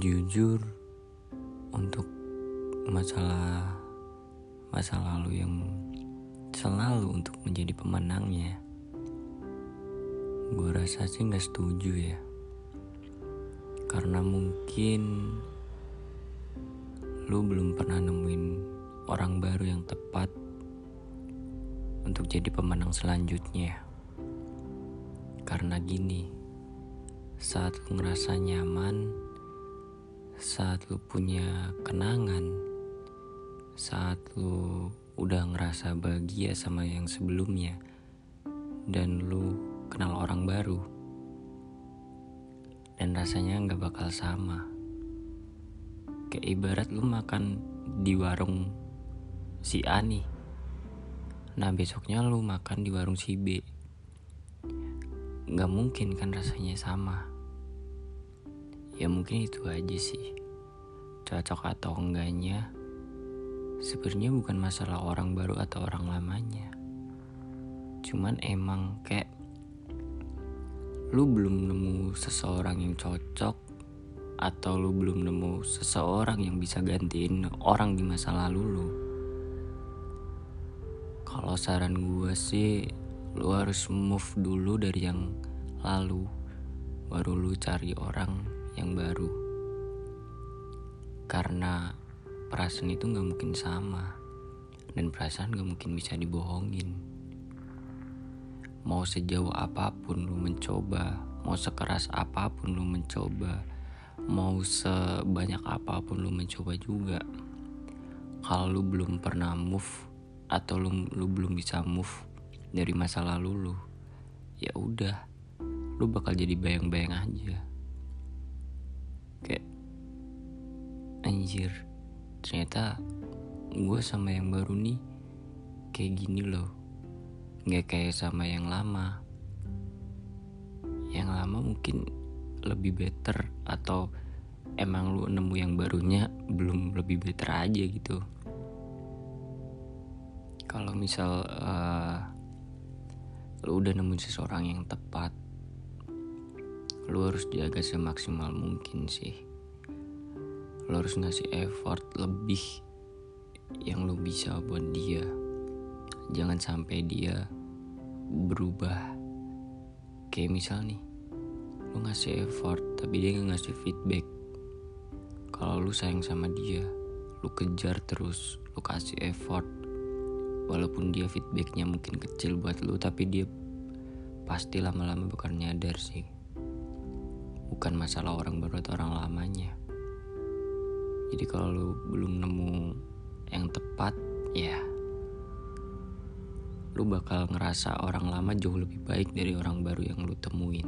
jujur untuk masalah masa lalu yang selalu untuk menjadi pemenangnya. Gue rasa sih nggak setuju ya. Karena mungkin lu belum pernah nemuin orang baru yang tepat untuk jadi pemenang selanjutnya. Karena gini saat lu ngerasa nyaman saat lu punya kenangan, saat lu udah ngerasa bahagia sama yang sebelumnya, dan lu kenal orang baru, dan rasanya nggak bakal sama. Kayak ibarat lu makan di warung si A nih, nah besoknya lu makan di warung si B. Gak mungkin kan rasanya sama ya mungkin itu aja sih. Cocok atau enggaknya sebenarnya bukan masalah orang baru atau orang lamanya. Cuman emang kayak lu belum nemu seseorang yang cocok atau lu belum nemu seseorang yang bisa gantiin orang di masa lalu lu. Kalau saran gue sih lu harus move dulu dari yang lalu baru lu cari orang yang baru. Karena perasaan itu gak mungkin sama dan perasaan gak mungkin bisa dibohongin. Mau sejauh apa pun lu mencoba mau sekeras apa pun lu mencoba mau sebanyak apa pun lu mencoba juga kalau lu belum pernah move atau lu, lu belum bisa move dari masa lalu lu ya udah lu bakal jadi bayang-bayang aja kayak anjir ternyata gue sama yang baru nih kayak gini loh. Nggak kayak sama yang lama. Yang lama mungkin lebih better atau emang lu nemu yang barunya belum lebih better aja gitu. Kalau misal uh, lu udah nemu seseorang yang tepat lu harus jaga semaksimal mungkin sih. Lu harus ngasih effort lebih yang lu bisa buat dia. Jangan sampai dia berubah. Kayak misal nih lu ngasih effort tapi dia nggak ngasih feedback. Kalau lu sayang sama dia lu kejar terus lu kasih effort. Walaupun dia feedbacknya mungkin kecil buat lu tapi dia pasti lama-lama bakal nyadar sih bukan masalah orang baru atau orang lamanya. Jadi kalau lu belum nemu yang tepat ya lu bakal ngerasa orang lama jauh lebih baik dari orang baru yang lu temuin